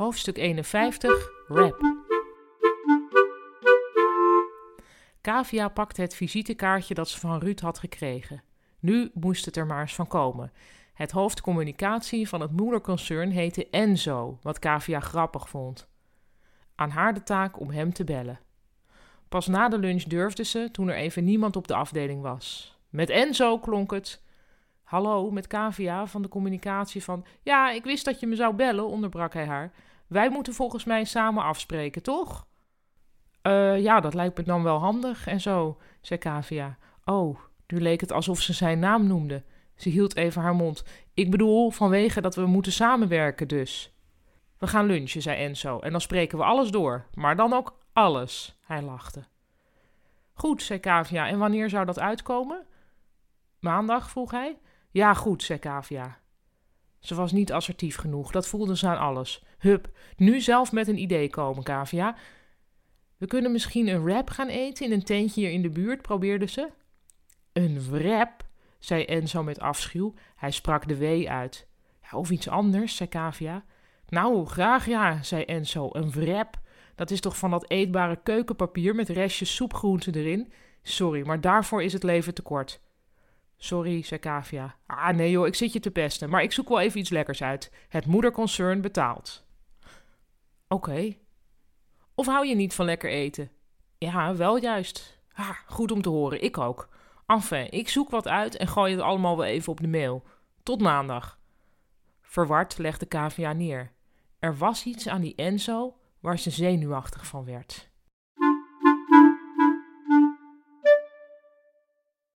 Hoofdstuk 51, Rap. Kavia pakte het visitekaartje dat ze van Ruud had gekregen. Nu moest het er maar eens van komen. Het hoofd communicatie van het moederconcern heette Enzo, wat Kavia grappig vond. Aan haar de taak om hem te bellen. Pas na de lunch durfde ze, toen er even niemand op de afdeling was. Met Enzo klonk het. Hallo, met Kavia van de communicatie van. Ja, ik wist dat je me zou bellen, onderbrak hij haar. Wij moeten volgens mij samen afspreken, toch? Uh, ja, dat lijkt me dan wel handig en zo, zei Kavia. Oh, nu leek het alsof ze zijn naam noemde. Ze hield even haar mond. Ik bedoel, vanwege dat we moeten samenwerken dus. We gaan lunchen, zei Enzo, en dan spreken we alles door. Maar dan ook alles, hij lachte. Goed, zei Kavia, en wanneer zou dat uitkomen? Maandag, vroeg hij. Ja, goed, zei Kavia. Ze was niet assertief genoeg, dat voelde ze aan alles. Hup, nu zelf met een idee komen, Kavia. We kunnen misschien een wrap gaan eten in een tentje hier in de buurt, probeerde ze. Een wrap, zei Enzo met afschuw. Hij sprak de W uit. Ja, of iets anders, zei Kavia. Nou, graag ja, zei Enzo. Een wrap. Dat is toch van dat eetbare keukenpapier met restjes soepgroenten erin? Sorry, maar daarvoor is het leven te kort. Sorry, zei Kavia. Ah, nee joh, ik zit je te pesten, maar ik zoek wel even iets lekkers uit. Het moederconcern betaalt. Oké. Of hou je niet van lekker eten? Ja, wel juist. Ah, goed om te horen, ik ook. Enfin, ik zoek wat uit en gooi het allemaal wel even op de mail. Tot maandag. Verward legde Kavia neer. Er was iets aan die Enzo waar ze zenuwachtig van werd.